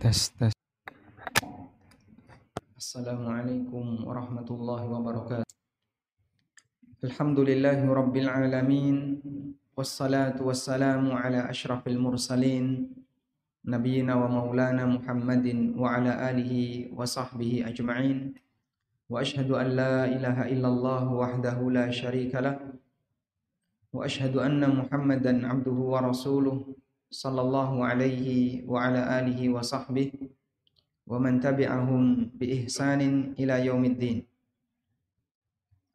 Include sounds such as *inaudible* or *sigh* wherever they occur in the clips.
tes tes Assalamualaikum warahmatullahi wabarakatuh Alhamdulillahi rabbil alamin Wassalatu wassalamu ala ashrafil mursalin Nabiina wa maulana Muhammadin wa ala alihi wa sahbihi ajma'in Wa ashhadu an la ilaha illallah wahdahu la sharika lah Wa ashhadu anna Muhammadan abduhu wa rasuluh sallallahu alaihi wa ala alihi wa sahbihi wa man tabi'ahum bi ihsanin ila yaumiddin.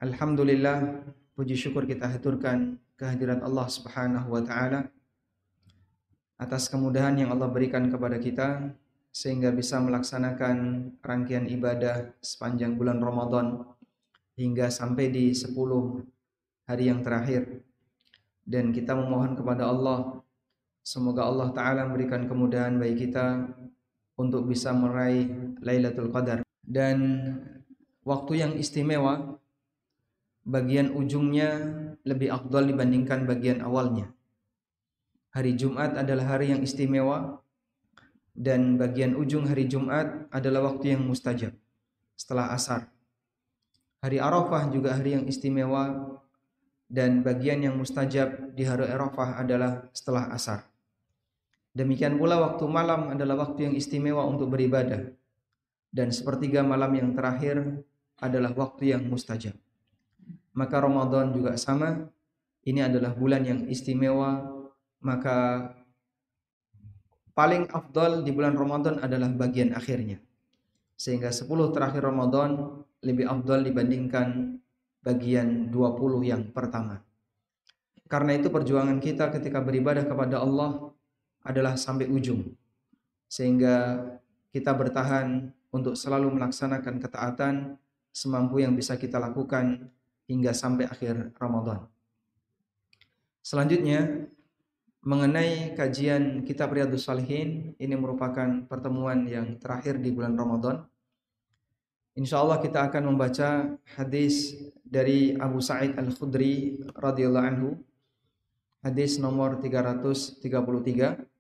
Alhamdulillah puji syukur kita haturkan kehadirat Allah Subhanahu wa taala atas kemudahan yang Allah berikan kepada kita sehingga bisa melaksanakan rangkaian ibadah sepanjang bulan Ramadan hingga sampai di 10 hari yang terakhir dan kita memohon kepada Allah Semoga Allah Ta'ala memberikan kemudahan bagi kita untuk bisa meraih Lailatul Qadar. Dan waktu yang istimewa, bagian ujungnya lebih afdal dibandingkan bagian awalnya. Hari Jumat adalah hari yang istimewa dan bagian ujung hari Jumat adalah waktu yang mustajab setelah asar. Hari Arafah juga hari yang istimewa dan bagian yang mustajab di hari Arafah adalah setelah asar. Demikian pula waktu malam adalah waktu yang istimewa untuk beribadah. Dan sepertiga malam yang terakhir adalah waktu yang mustajab. Maka Ramadan juga sama. Ini adalah bulan yang istimewa. Maka paling afdal di bulan Ramadan adalah bagian akhirnya. Sehingga 10 terakhir Ramadan lebih afdal dibandingkan bagian 20 yang pertama. Karena itu perjuangan kita ketika beribadah kepada Allah adalah sampai ujung. Sehingga kita bertahan untuk selalu melaksanakan ketaatan semampu yang bisa kita lakukan hingga sampai akhir Ramadan. Selanjutnya, mengenai kajian kitab Riyadus Salihin, ini merupakan pertemuan yang terakhir di bulan Ramadan. Insya Allah kita akan membaca hadis dari Abu Sa'id Al-Khudri radhiyallahu anhu. Hadis nomor 333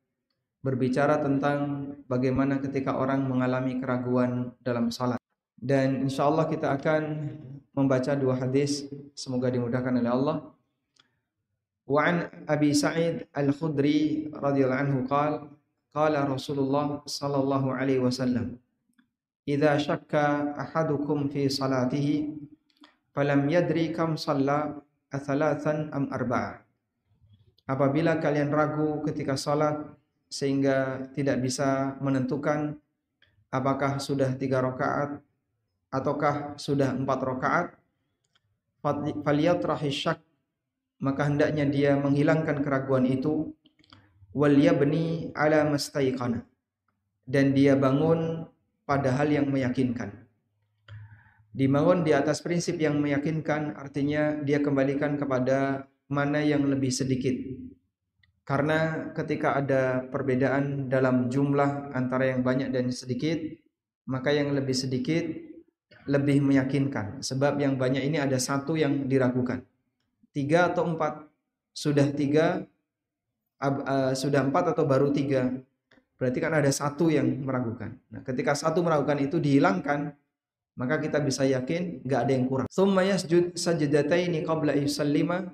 berbicara tentang bagaimana ketika orang mengalami keraguan dalam salat. Dan insya Allah kita akan membaca dua hadis, semoga dimudahkan oleh Allah. Wa an Abi Sa'id Al-Khudri radhiyallahu anhu qala qala Rasulullah sallallahu alaihi wasallam Idza syakka ahadukum fi salatihi falam yadri kam shalla athalathan am arba'a Apabila kalian ragu ketika salat sehingga tidak bisa menentukan apakah sudah tiga rakaat ataukah sudah empat rakaat. Falyatrahi syak maka hendaknya dia menghilangkan keraguan itu. Wal yabni ala mastaiqana dan dia bangun pada hal yang meyakinkan. Dibangun di atas prinsip yang meyakinkan artinya dia kembalikan kepada mana yang lebih sedikit karena ketika ada perbedaan dalam jumlah antara yang banyak dan sedikit, maka yang lebih sedikit lebih meyakinkan. Sebab yang banyak ini ada satu yang diragukan. Tiga atau empat. Sudah tiga, uh, sudah empat atau baru tiga. Berarti kan ada satu yang meragukan. Nah, ketika satu meragukan itu dihilangkan, maka kita bisa yakin nggak ada yang kurang. Thumma yasjud sajadataini qabla yusallima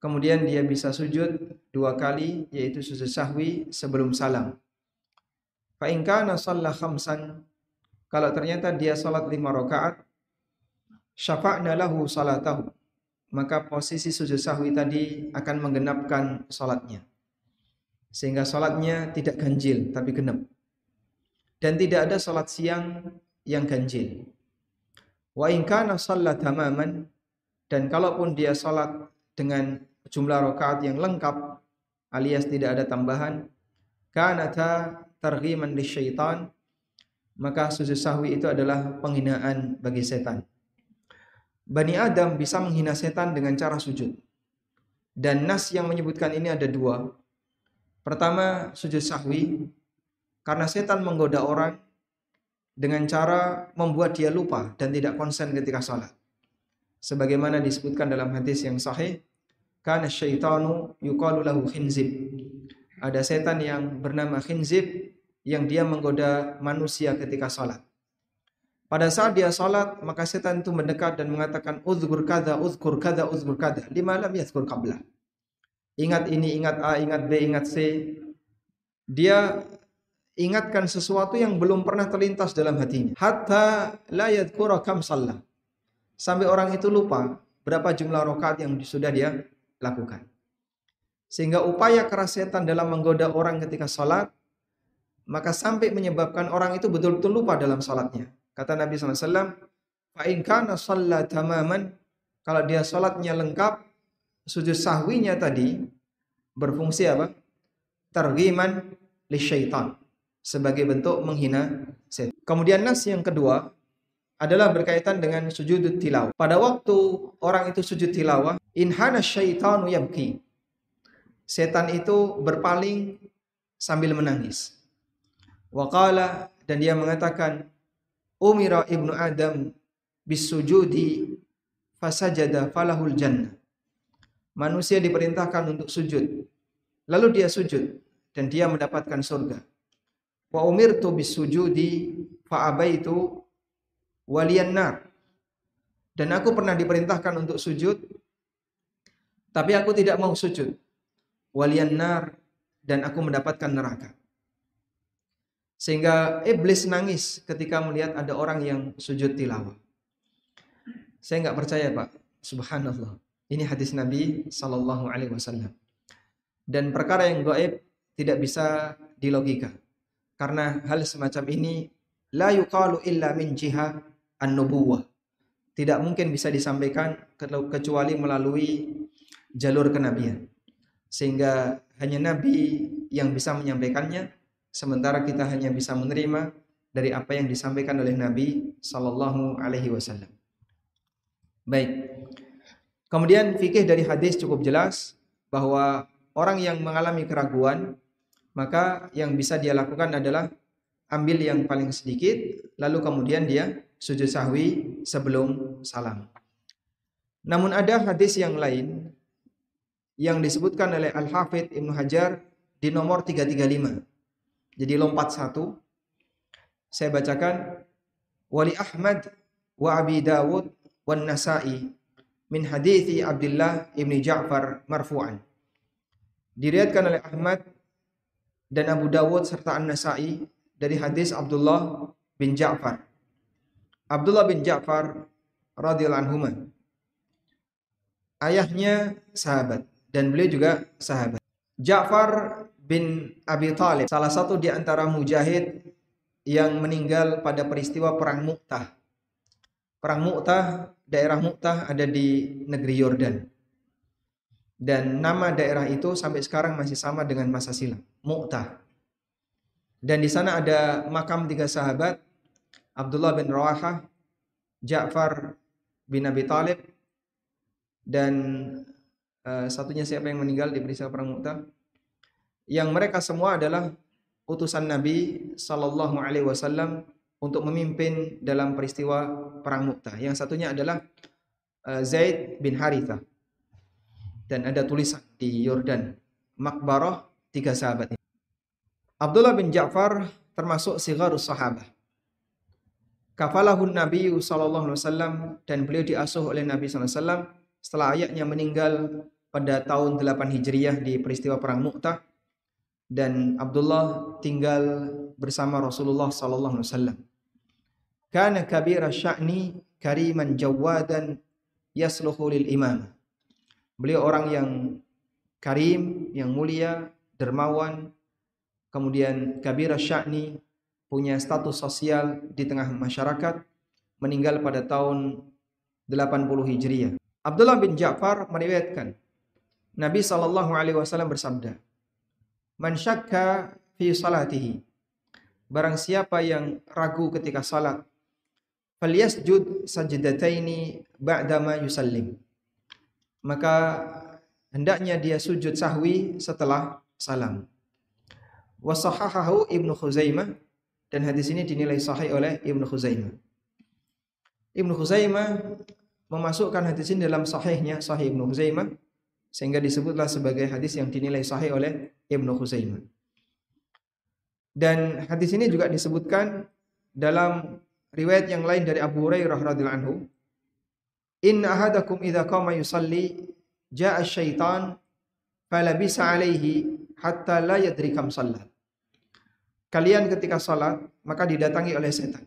Kemudian dia bisa sujud dua kali yaitu sujud sahwi sebelum salam. Fa in kana shalla khamsan kalau ternyata dia salat lima rakaat syafa'na lahu salatahu maka posisi sujud sahwi tadi akan menggenapkan salatnya. Sehingga salatnya tidak ganjil tapi genap. Dan tidak ada salat siang yang ganjil. Wa in kana shalla tamaman dan kalaupun dia salat dengan jumlah rakaat yang lengkap alias tidak ada tambahan kanata targhiman syaitan maka sujud sahwi itu adalah penghinaan bagi setan. Bani Adam bisa menghina setan dengan cara sujud. Dan nas yang menyebutkan ini ada dua. Pertama sujud sahwi karena setan menggoda orang dengan cara membuat dia lupa dan tidak konsen ketika sholat. Sebagaimana disebutkan dalam hadis yang sahih karena syaitanu yuqalu lahu khinzib. Ada setan yang bernama khinzib yang dia menggoda manusia ketika salat. Pada saat dia salat, maka setan itu mendekat dan mengatakan uzkur kada, uzkur kada, uzkur kada. Lima lam yazkur qabla. Ingat ini, ingat A, ingat B, ingat C. Dia ingatkan sesuatu yang belum pernah terlintas dalam hatinya. Hatta la yadhkura kam. Sampai orang itu lupa berapa jumlah rakaat yang sudah dia lakukan. Sehingga upaya keras setan dalam menggoda orang ketika salat maka sampai menyebabkan orang itu betul-betul lupa dalam salatnya. Kata Nabi SAW, Fa'in kana sholat tamaman, kalau dia sholatnya lengkap, sujud sahwinya tadi berfungsi apa? Targiman li syaitan. Sebagai bentuk menghina setan. Kemudian nas yang kedua adalah berkaitan dengan sujud tilawah. Pada waktu orang itu sujud tilawah, inhana syaitanu yabki. Setan itu berpaling sambil menangis. Waqala dan dia mengatakan umira ibnu Adam bisujudi fasajada falahul jannah. Manusia diperintahkan untuk sujud. Lalu dia sujud dan dia mendapatkan surga. Wa umirtu bisujudi fa abaitu waliyan nar. Dan aku pernah diperintahkan untuk sujud tapi aku tidak mau sujud. Waliyan nar dan aku mendapatkan neraka. Sehingga iblis nangis ketika melihat ada orang yang sujud tilawah. Saya nggak percaya pak, subhanallah. Ini hadis Nabi Sallallahu Alaihi Wasallam. Dan perkara yang gaib tidak bisa dilogika. Karena hal semacam ini la yuqalu illa min jiha an-nubuwah. Tidak mungkin bisa disampaikan kecuali melalui jalur kenabian. Sehingga hanya nabi yang bisa menyampaikannya sementara kita hanya bisa menerima dari apa yang disampaikan oleh Nabi sallallahu alaihi wasallam. Baik. Kemudian fikih dari hadis cukup jelas bahwa orang yang mengalami keraguan maka yang bisa dia lakukan adalah ambil yang paling sedikit lalu kemudian dia sujud sahwi sebelum salam. Namun ada hadis yang lain yang disebutkan oleh Al-Hafidh Ibnu Hajar di nomor 335 jadi lompat satu. Saya bacakan Wali Ahmad wa Abi Dawud wa Nasa'i min hadithi Abdullah ibni Ja'far marfu'an. Diriatkan oleh Ahmad dan Abu Dawud serta An-Nasa'i dari hadis Abdullah bin Ja'far. Abdullah bin Ja'far radhiyallahu anhu ayahnya sahabat dan beliau juga sahabat. Ja'far bin Abi Talib, salah satu di antara mujahid yang meninggal pada peristiwa perang Mu'tah. Perang Mu'tah, daerah Mu'tah ada di negeri Yordan. Dan nama daerah itu sampai sekarang masih sama dengan masa silam, Mu'tah. Dan di sana ada makam tiga sahabat, Abdullah bin Rawahah, Ja'far bin Abi Talib, dan uh, satunya siapa yang meninggal di peristiwa perang Mu'tah? yang mereka semua adalah utusan Nabi Sallallahu Alaihi Wasallam untuk memimpin dalam peristiwa perang Mu'tah. Yang satunya adalah uh, Zaid bin Haritha. Dan ada tulisan di Yordan, Makbarah tiga sahabat ini. Abdullah bin Ja'far termasuk sigarus sahabah. Kafalahun Nabi sallallahu alaihi wasallam dan beliau diasuh oleh Nabi sallallahu alaihi wasallam setelah ayahnya meninggal pada tahun 8 Hijriah di peristiwa perang Mu'tah dan Abdullah tinggal bersama Rasulullah sallallahu alaihi wasallam. Kana kabira sya'ni kariman jawadan yasluhu lil imam. Beliau orang yang karim, yang mulia, dermawan, kemudian kabira sya'ni punya status sosial di tengah masyarakat, meninggal pada tahun 80 Hijriah. Abdullah bin Ja'far meriwayatkan Nabi sallallahu alaihi wasallam bersabda, Man syakka fi salatihi. Barang siapa yang ragu ketika salat, falyasjud sajdataini ba'dama yusallim. Maka hendaknya dia sujud sahwi setelah salam. Wasahahahu Ibnu Khuzaimah dan hadis ini dinilai sahih oleh Ibnu Khuzaimah. Ibnu Khuzaimah memasukkan hadis ini dalam sahihnya, sahih Ibnu Khuzaimah sehingga disebutlah sebagai hadis yang dinilai sahih oleh Ibnu Khuzaimah. Dan hadis ini juga disebutkan dalam riwayat yang lain dari Abu Hurairah radhiyallahu anhu. Inna ahadakum idza qama yusalli jaa syaitan falabisa alaihi hatta la yadri kam sallat. Kalian ketika salat maka didatangi oleh setan.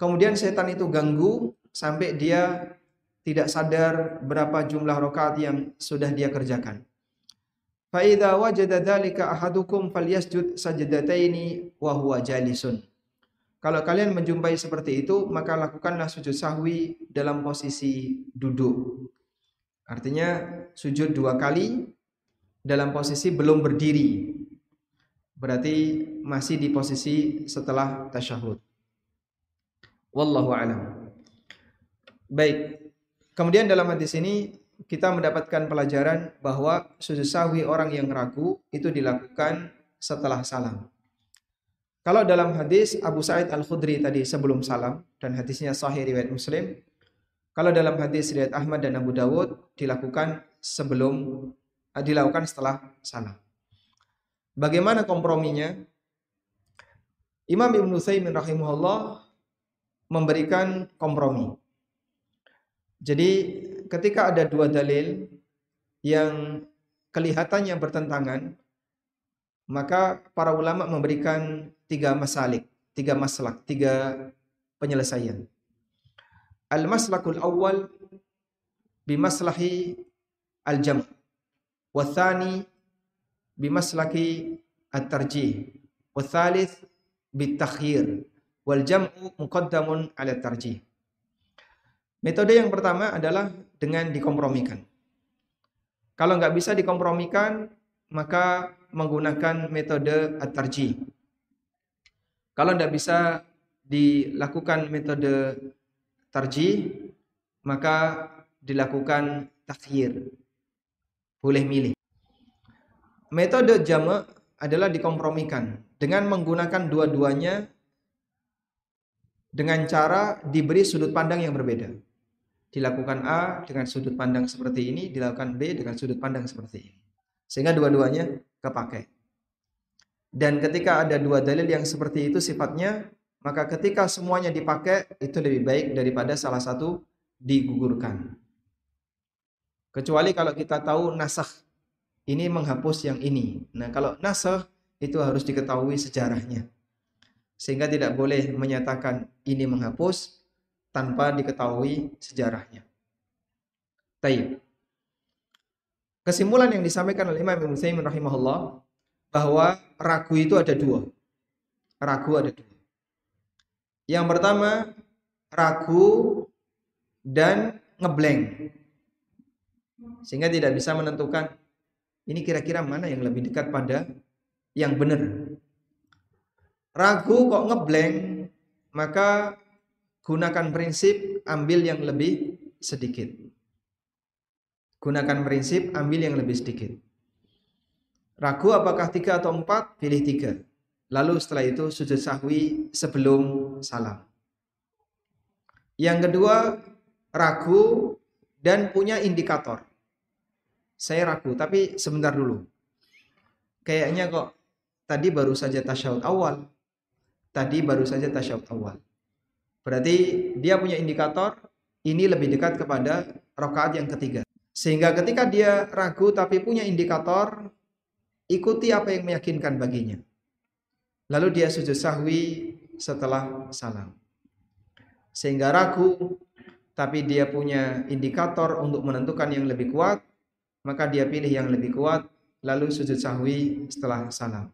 Kemudian setan itu ganggu sampai dia tidak sadar berapa jumlah rakaat yang sudah dia kerjakan. Fa idza wajada dzalika ahadukum falyasjud sajdataini wa jalisun. Kalau kalian menjumpai seperti itu, maka lakukanlah sujud sahwi dalam posisi duduk. Artinya sujud dua kali dalam posisi belum berdiri. Berarti masih di posisi setelah tasyahud. Wallahu alam. Baik. Kemudian dalam hadis ini kita mendapatkan pelajaran bahwa sujud sahwi orang yang ragu itu dilakukan setelah salam. Kalau dalam hadis Abu Sa'id Al-Khudri tadi sebelum salam dan hadisnya sahih riwayat Muslim, kalau dalam hadis riwayat Ahmad dan Abu Dawud dilakukan sebelum dilakukan setelah salam. Bagaimana komprominya? Imam Ibn Utsaimin rahimahullah memberikan kompromi. Jadi ketika ada dua dalil yang kelihatannya bertentangan, maka para ulama memberikan tiga masalik, tiga maslak, tiga penyelesaian. Al-maslakul awal bimaslahi al-jam' wathani bimaslaki at-tarjih. Wa thalith bitakhir wal jam'u muqaddamun ala tarjih. Metode yang pertama adalah dengan dikompromikan. Kalau nggak bisa dikompromikan maka menggunakan metode at-tarjih. Kalau nggak bisa dilakukan metode tarjih, maka dilakukan takhir. Boleh milih. Metode jama adalah dikompromikan dengan menggunakan dua-duanya dengan cara diberi sudut pandang yang berbeda dilakukan A dengan sudut pandang seperti ini, dilakukan B dengan sudut pandang seperti ini. Sehingga dua-duanya kepakai. Dan ketika ada dua dalil yang seperti itu sifatnya, maka ketika semuanya dipakai itu lebih baik daripada salah satu digugurkan. Kecuali kalau kita tahu nasah ini menghapus yang ini. Nah, kalau nasah itu harus diketahui sejarahnya. Sehingga tidak boleh menyatakan ini menghapus tanpa diketahui sejarahnya. Taib. Kesimpulan yang disampaikan oleh Imam Ibn Taimin rahimahullah bahwa ragu itu ada dua. Ragu ada dua. Yang pertama ragu dan ngeblank. Sehingga tidak bisa menentukan ini kira-kira mana yang lebih dekat pada yang benar. Ragu kok ngeblank, maka gunakan prinsip ambil yang lebih sedikit. Gunakan prinsip ambil yang lebih sedikit. Ragu apakah tiga atau empat, pilih tiga. Lalu setelah itu sujud sahwi sebelum salam. Yang kedua, ragu dan punya indikator. Saya ragu, tapi sebentar dulu. Kayaknya kok tadi baru saja tasyahud awal. Tadi baru saja tasyahud awal. Berarti dia punya indikator ini lebih dekat kepada rakaat yang ketiga. Sehingga ketika dia ragu tapi punya indikator, ikuti apa yang meyakinkan baginya. Lalu dia sujud sahwi setelah salam. Sehingga ragu tapi dia punya indikator untuk menentukan yang lebih kuat, maka dia pilih yang lebih kuat lalu sujud sahwi setelah salam.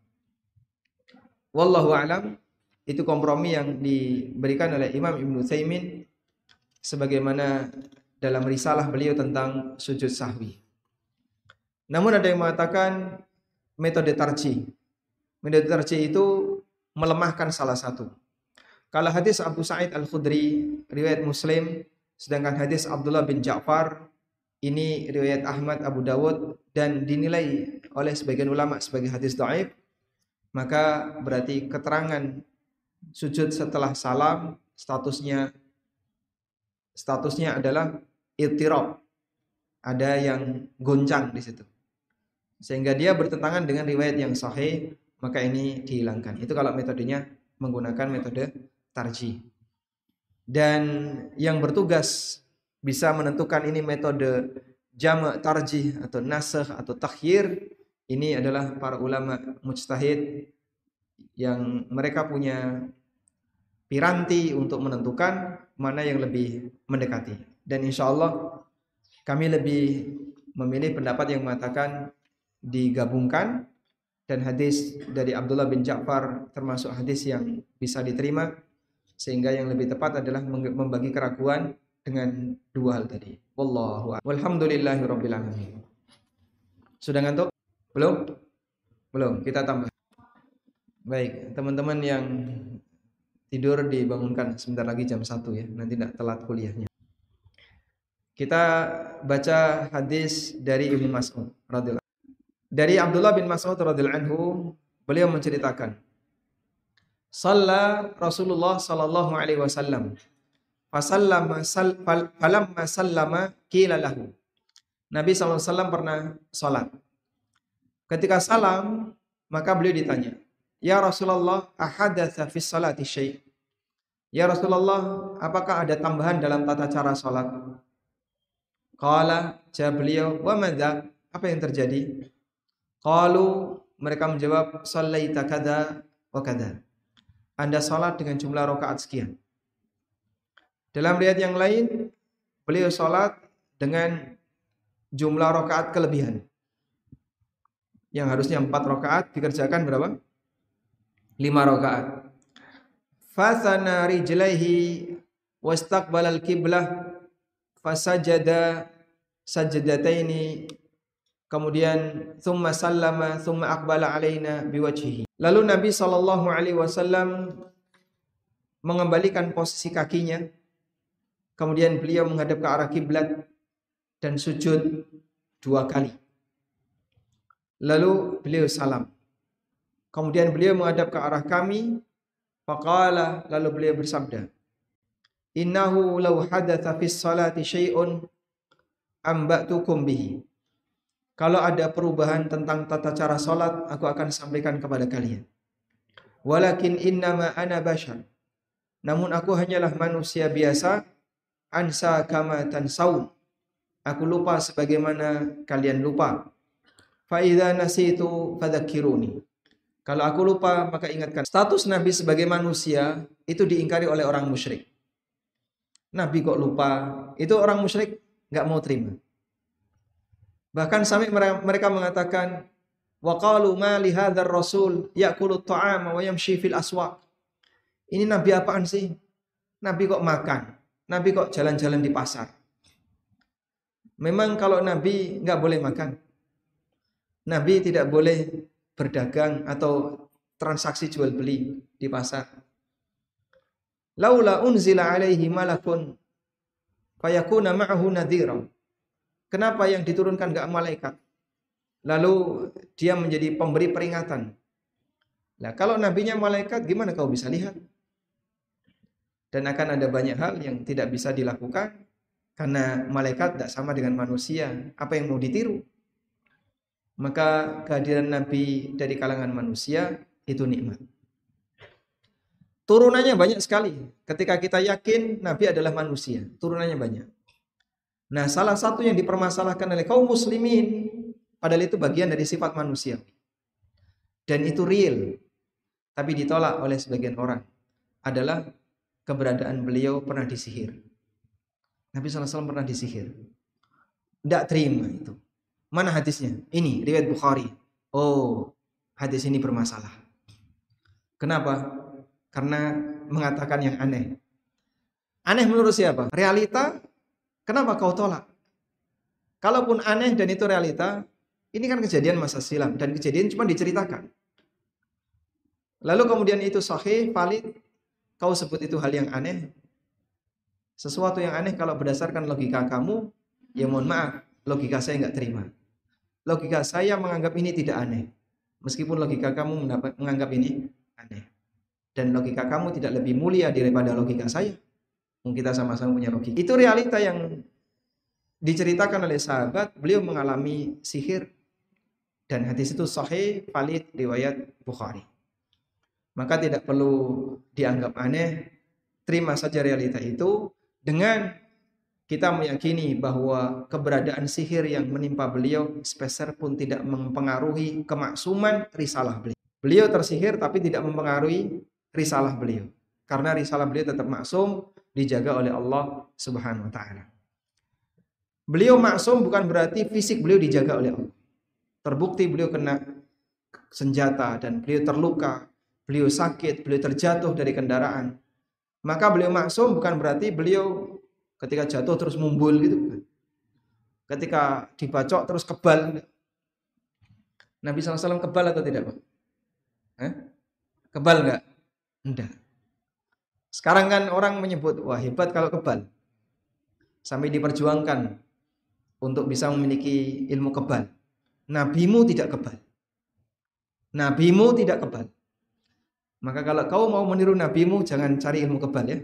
Wallahu alam itu kompromi yang diberikan oleh Imam Ibn Thaymin sebagaimana dalam risalah beliau tentang sujud sahwi. Namun ada yang mengatakan metode tarji. Metode tarji itu melemahkan salah satu. Kalau hadis Abu Sa'id Al-Khudri, riwayat Muslim, sedangkan hadis Abdullah bin Ja'far, ini riwayat Ahmad Abu Dawud dan dinilai oleh sebagian ulama sebagai hadis dhaif, maka berarti keterangan sujud setelah salam statusnya statusnya adalah iltirab. Ada yang goncang di situ. Sehingga dia bertentangan dengan riwayat yang sahih maka ini dihilangkan. Itu kalau metodenya menggunakan metode tarji. Dan yang bertugas bisa menentukan ini metode jama' tarjih atau nasakh atau takhir ini adalah para ulama mujtahid yang mereka punya piranti untuk menentukan mana yang lebih mendekati. Dan insya Allah kami lebih memilih pendapat yang mengatakan digabungkan dan hadis dari Abdullah bin Ja'far termasuk hadis yang bisa diterima sehingga yang lebih tepat adalah membagi keraguan dengan dua hal tadi. Wallahu Walhamdulillahirabbil alamin. Sudah ngantuk? Belum? Belum, kita tambah. Baik, teman-teman yang tidur dibangunkan sebentar lagi jam 1 ya, nanti tidak telat kuliahnya. Kita baca hadis dari Ibnu Mas'ud radhiyallahu dari Abdullah bin Mas'ud radhiyallahu anhu, beliau menceritakan, "Shalla Rasulullah sallallahu alaihi wasallam. Fasallama sal, falamma sallama qila lahu." Nabi wasallam pernah salat. Ketika salam, maka beliau ditanya, "Ya Rasulullah, ahadatsa fi salati syai'?" Ya Rasulullah, apakah ada tambahan dalam tata cara salat? Qala, jawab beliau, "Wa madza?" Apa yang terjadi? Qalu mereka menjawab sallaita kada wa kada. Anda salat dengan jumlah rakaat sekian. Dalam riwayat yang lain beliau salat dengan jumlah rakaat kelebihan. Yang harusnya 4 rakaat dikerjakan berapa? 5 rakaat. Fasana rijlaihi wastaqbala al-qiblah fasajada sajadataini Kemudian thumma sallama thumma aqbala alaina biwajhihi. Lalu Nabi wasallam mengembalikan posisi kakinya. Kemudian beliau menghadap ke arah kiblat dan sujud dua kali. Lalu beliau salam. Kemudian beliau menghadap ke arah kami. Faqala lalu beliau bersabda. Innahu law hadatha fis salati syai'un ambatukum bihi. Kalau ada perubahan tentang tata cara salat, aku akan sampaikan kepada kalian. Walakin innama ana bashar. Namun aku hanyalah manusia biasa. Ansa kama tansaun. Aku lupa sebagaimana kalian lupa. Fa idza nasitu fadzakiruni. Kalau aku lupa maka ingatkan. Status Nabi sebagai manusia itu diingkari oleh orang musyrik. Nabi kok lupa? Itu orang musyrik nggak mau terima. Bahkan sampai mereka mengatakan wa qalu ma li hadzal rasul ya'kulu ta'ama wa yamshi fil aswaq. Ini nabi apaan sih? Nabi kok makan? Nabi kok jalan-jalan di pasar? Memang kalau nabi nggak boleh makan. Nabi tidak boleh berdagang atau transaksi jual beli di pasar. Laula unzila alaihi malakun fayakuna ma'ahu nadhiran. Kenapa yang diturunkan gak malaikat? Lalu dia menjadi pemberi peringatan. Nah, kalau nabinya malaikat gimana kau bisa lihat? Dan akan ada banyak hal yang tidak bisa dilakukan karena malaikat tidak sama dengan manusia. Apa yang mau ditiru? Maka kehadiran nabi dari kalangan manusia itu nikmat. Turunannya banyak sekali. Ketika kita yakin nabi adalah manusia, turunannya banyak. Nah, salah satu yang dipermasalahkan oleh kaum muslimin padahal itu bagian dari sifat manusia. Dan itu real. Tapi ditolak oleh sebagian orang adalah keberadaan beliau pernah disihir. Nabi SAW pernah disihir. Tidak terima itu. Mana hadisnya? Ini, riwayat Bukhari. Oh, hadis ini bermasalah. Kenapa? Karena mengatakan yang aneh. Aneh menurut siapa? Realita Kenapa kau tolak? Kalaupun aneh dan itu realita, ini kan kejadian masa silam dan kejadian cuma diceritakan. Lalu kemudian itu sahih, valid, kau sebut itu hal yang aneh. Sesuatu yang aneh kalau berdasarkan logika kamu, ya mohon maaf, logika saya nggak terima. Logika saya menganggap ini tidak aneh. Meskipun logika kamu menganggap ini aneh. Dan logika kamu tidak lebih mulia daripada logika saya kita sama-sama punya logika. Itu realita yang diceritakan oleh sahabat, beliau mengalami sihir. Dan hadis itu sahih, valid, riwayat Bukhari. Maka tidak perlu dianggap aneh, terima saja realita itu dengan kita meyakini bahwa keberadaan sihir yang menimpa beliau speser pun tidak mempengaruhi kemaksuman risalah beliau. Beliau tersihir tapi tidak mempengaruhi risalah beliau. Karena risalah beliau tetap maksum, dijaga oleh Allah Subhanahu wa taala. Beliau maksum bukan berarti fisik beliau dijaga oleh Allah. Terbukti beliau kena senjata dan beliau terluka, beliau sakit, beliau terjatuh dari kendaraan. Maka beliau maksum bukan berarti beliau ketika jatuh terus mumbul gitu. Ketika dibacok terus kebal. Nabi SAW kebal atau tidak Pak? Kebal nggak? Enggak. Sekarang kan orang menyebut, wah hebat kalau kebal. Sampai diperjuangkan untuk bisa memiliki ilmu kebal. Nabimu tidak kebal. Nabimu tidak kebal. Maka kalau kau mau meniru nabimu, jangan cari ilmu kebal ya.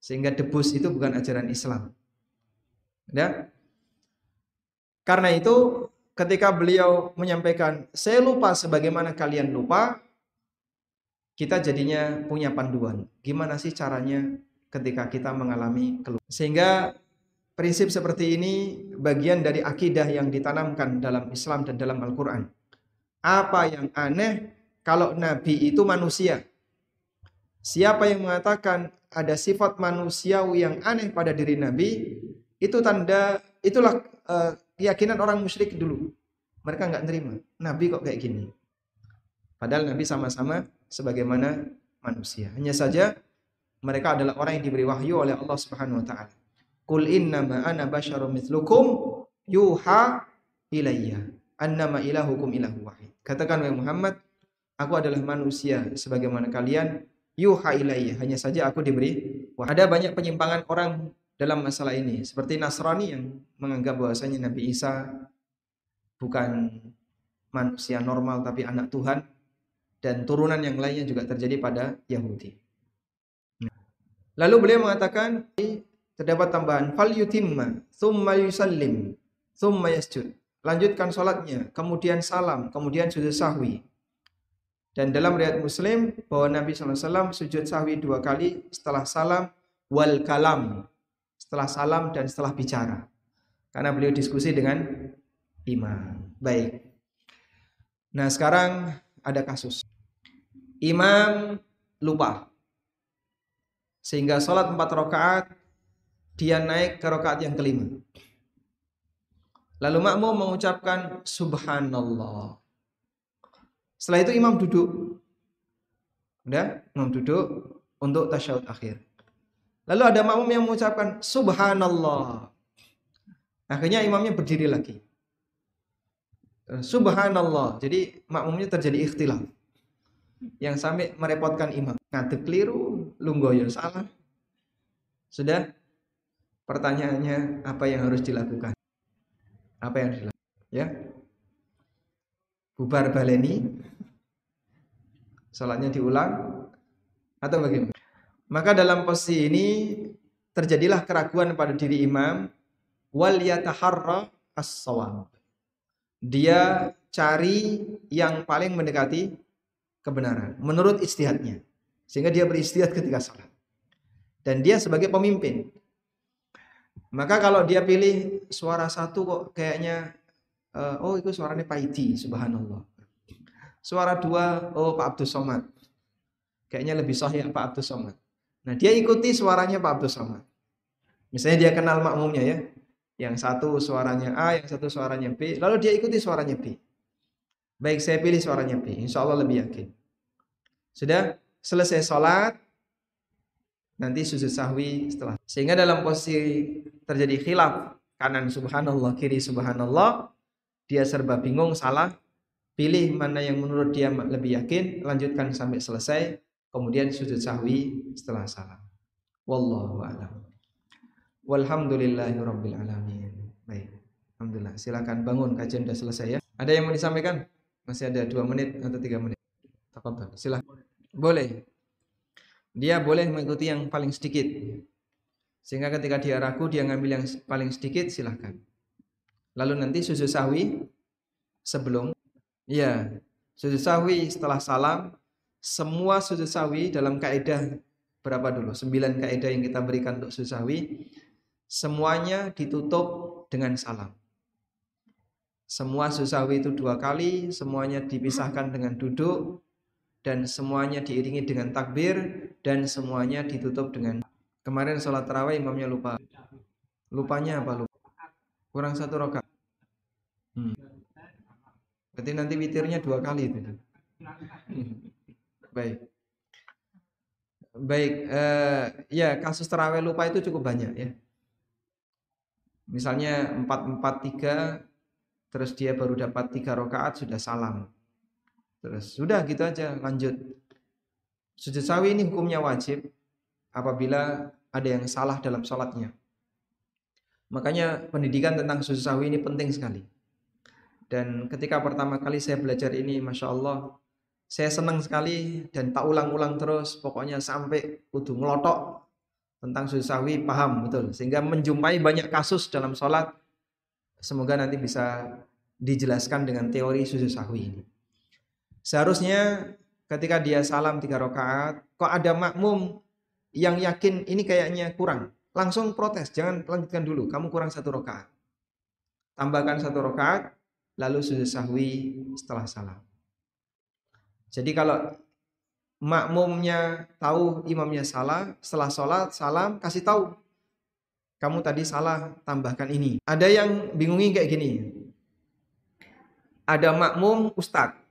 Sehingga debus itu bukan ajaran Islam. Ya. Karena itu ketika beliau menyampaikan, saya lupa sebagaimana kalian lupa, kita jadinya punya panduan. Gimana sih caranya ketika kita mengalami keluh. Sehingga prinsip seperti ini bagian dari akidah yang ditanamkan dalam Islam dan dalam Al-Quran. Apa yang aneh kalau Nabi itu manusia? Siapa yang mengatakan ada sifat manusiawi yang aneh pada diri Nabi, itu tanda, itulah uh, keyakinan orang musyrik dulu. Mereka nggak nerima. Nabi kok kayak gini. Padahal Nabi sama-sama sebagaimana manusia. Hanya saja mereka adalah orang yang diberi wahyu oleh Allah Subhanahu wa taala. Qul innama ana basyarum mithlukum yuha ilayya annama ilahukum ilahu wahid. Katakan wahai Muhammad, aku adalah manusia sebagaimana kalian yuha ilayya. Hanya saja aku diberi wahyu. Ada banyak penyimpangan orang dalam masalah ini seperti Nasrani yang menganggap bahwasanya Nabi Isa bukan manusia normal tapi anak Tuhan dan turunan yang lainnya juga terjadi pada Yahudi. Lalu beliau mengatakan terdapat tambahan fal yutimma thumma yusallim thumma yasjud. Lanjutkan salatnya, kemudian salam, kemudian sujud sahwi. Dan dalam riwayat Muslim bahwa Nabi SAW sujud sahwi dua kali setelah salam wal kalam setelah salam dan setelah bicara. Karena beliau diskusi dengan imam. Baik. Nah, sekarang ada kasus. Imam lupa. Sehingga sholat empat rakaat dia naik ke rakaat yang kelima. Lalu makmum mengucapkan subhanallah. Setelah itu imam duduk. Udah, imam duduk untuk tasyahud akhir. Lalu ada makmum yang mengucapkan subhanallah. Akhirnya imamnya berdiri lagi. Subhanallah. Jadi makmumnya terjadi ikhtilaf. Yang sampai merepotkan imam. Ngadek keliru, lunggoyo salah. Sudah? Pertanyaannya apa yang harus dilakukan? Apa yang dilakukan? Ya. Bubar baleni. Salatnya diulang atau bagaimana? Maka dalam posisi ini terjadilah keraguan pada diri imam wal yataharra as-shawab. Dia cari yang paling mendekati kebenaran menurut istihadnya. Sehingga dia beristihad ketika salat. Dan dia sebagai pemimpin. Maka kalau dia pilih suara satu kok kayaknya uh, oh itu suaranya Paiti subhanallah. Suara dua oh Pak Abdul Somad. Kayaknya lebih sahih Pak Abdul Somad. Nah, dia ikuti suaranya Pak Abdul Somad. Misalnya dia kenal makmumnya ya. Yang satu suaranya A, yang satu suaranya B. Lalu dia ikuti suaranya B. Baik, saya pilih suaranya B. Insya Allah lebih yakin. Sudah selesai sholat, nanti sujud sahwi setelah. Sehingga dalam posisi terjadi khilaf, kanan subhanallah, kiri subhanallah, dia serba bingung, salah, pilih mana yang menurut dia lebih yakin, lanjutkan sampai selesai, kemudian sujud sahwi setelah salam. Wallahu a'lam. Walhamdulillahirabbil alamin. Baik. Alhamdulillah. Silakan bangun kajian sudah selesai ya. Ada yang mau disampaikan? Masih ada dua menit atau tiga menit. Tafadhol. Silakan. Boleh. Dia boleh mengikuti yang paling sedikit. Sehingga ketika dia ragu dia ngambil yang paling sedikit silahkan. Lalu nanti sujud sahwi sebelum ya sujud sahwi setelah salam semua sujud sahwi dalam kaidah berapa dulu? Sembilan kaidah yang kita berikan untuk sujud sahwi semuanya ditutup dengan salam. Semua sujud sahwi itu dua kali, semuanya dipisahkan dengan duduk dan semuanya diiringi dengan takbir dan semuanya ditutup dengan kemarin sholat tarawih imamnya lupa lupanya apa lupa kurang satu rokat hmm. berarti nanti witirnya dua kali itu *laughs* baik baik uh, ya kasus tarawih lupa itu cukup banyak ya misalnya empat empat tiga terus dia baru dapat tiga rakaat sudah salam Terus sudah gitu aja lanjut. Sujud sawi ini hukumnya wajib apabila ada yang salah dalam sholatnya. Makanya pendidikan tentang sujud sawi ini penting sekali. Dan ketika pertama kali saya belajar ini, Masya Allah, saya senang sekali dan tak ulang-ulang terus. Pokoknya sampai kudu ngelotok tentang sujud sawi, paham betul. Sehingga menjumpai banyak kasus dalam sholat. Semoga nanti bisa dijelaskan dengan teori sujud sawi ini. Seharusnya ketika dia salam tiga rakaat, kok ada makmum yang yakin ini kayaknya kurang, langsung protes, jangan lanjutkan dulu, kamu kurang satu rakaat. Tambahkan satu rakaat, lalu sujud sahwi setelah salam. Jadi kalau makmumnya tahu imamnya salah, setelah sholat salam kasih tahu, kamu tadi salah, tambahkan ini. Ada yang bingungi kayak gini. Ada makmum ustadz,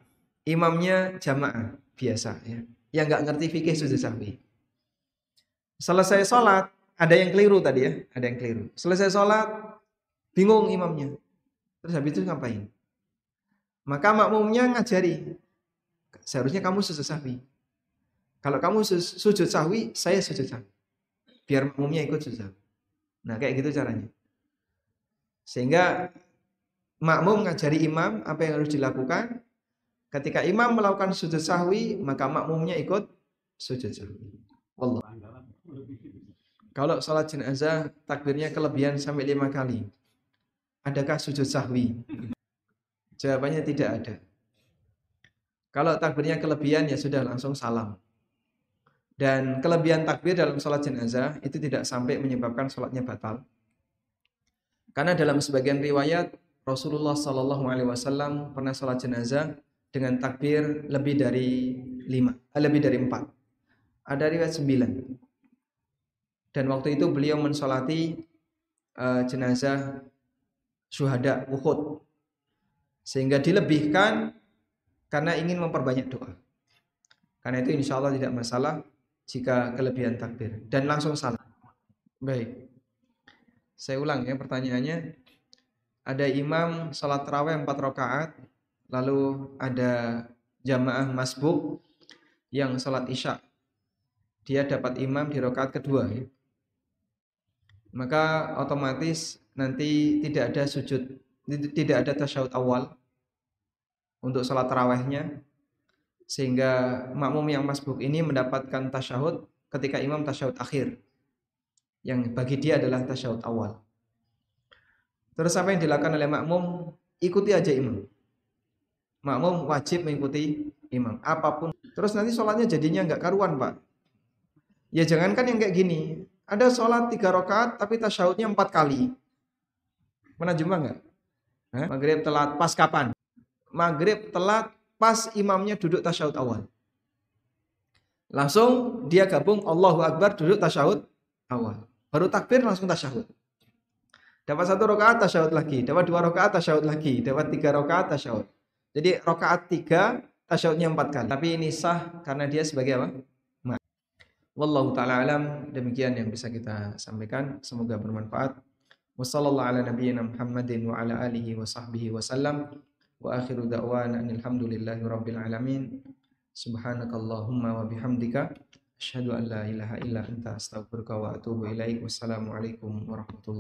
imamnya jamaah biasa ya yang nggak ngerti fikih sujud sahwi selesai sholat ada yang keliru tadi ya ada yang keliru. Selesai sholat bingung imamnya. Terus habis itu ngapain? Maka makmumnya ngajari seharusnya kamu sujud sahwi. Kalau kamu sujud sahwi saya sujud sahwi. Biar makmumnya ikut sujud sahwi. Nah kayak gitu caranya. Sehingga makmum ngajari imam apa yang harus dilakukan. Ketika imam melakukan sujud sahwi, maka makmumnya ikut sujud sahwi. Allah. Kalau sholat jenazah takbirnya kelebihan sampai lima kali. Adakah sujud sahwi? Jawabannya tidak ada. Kalau takbirnya kelebihan ya sudah langsung salam. Dan kelebihan takbir dalam sholat jenazah itu tidak sampai menyebabkan sholatnya batal. Karena dalam sebagian riwayat Rasulullah Shallallahu Alaihi Wasallam pernah sholat jenazah dengan takbir lebih dari lima, eh, lebih dari empat. Ada riwayat sembilan. Dan waktu itu beliau mensolati uh, jenazah syuhada Uhud. Sehingga dilebihkan karena ingin memperbanyak doa. Karena itu insya Allah tidak masalah jika kelebihan takbir. Dan langsung salah. Baik. Saya ulang ya pertanyaannya. Ada imam sholat terawih empat rakaat Lalu ada jamaah masbuk yang sholat isya. Dia dapat imam di rakaat kedua. Ya. Maka otomatis nanti tidak ada sujud, tidak ada tasyahud awal untuk sholat tarawehnya. Sehingga makmum yang masbuk ini mendapatkan tasyahud ketika imam tasyahud akhir. Yang bagi dia adalah tasyahud awal. Terus apa yang dilakukan oleh makmum? Ikuti aja imam makmum wajib mengikuti imam apa pun terus nanti sholatnya jadinya nggak karuan pak ya jangankan yang kayak gini ada sholat tiga rakaat tapi tasyahudnya empat kali. Pernah jumpa nggak? Maghrib telat pas kapan? Maghrib telat pas imamnya duduk tasyahud awal. Langsung dia gabung Allahu Akbar duduk tasyahud awal. Baru takbir langsung tasyahud. Dapat satu rakaat tasyahud lagi. Dapat dua rakaat tasyahud lagi. Dapat tiga rakaat tasyahud. Jadi rokaat tiga, tasyahudnya empat kali. Tapi ini sah karena dia sebagai apa? Wallahu ta'ala alam. Demikian yang bisa kita sampaikan. Semoga bermanfaat. Wassalamualaikum ala Muhammadin wa ala alihi wa sahbihi wa akhiru da'wan anilhamdulillahi rabbil alamin. Subhanakallahumma wa bihamdika. Asyhadu an la ilaha. Wassalamualaikum warahmatullahi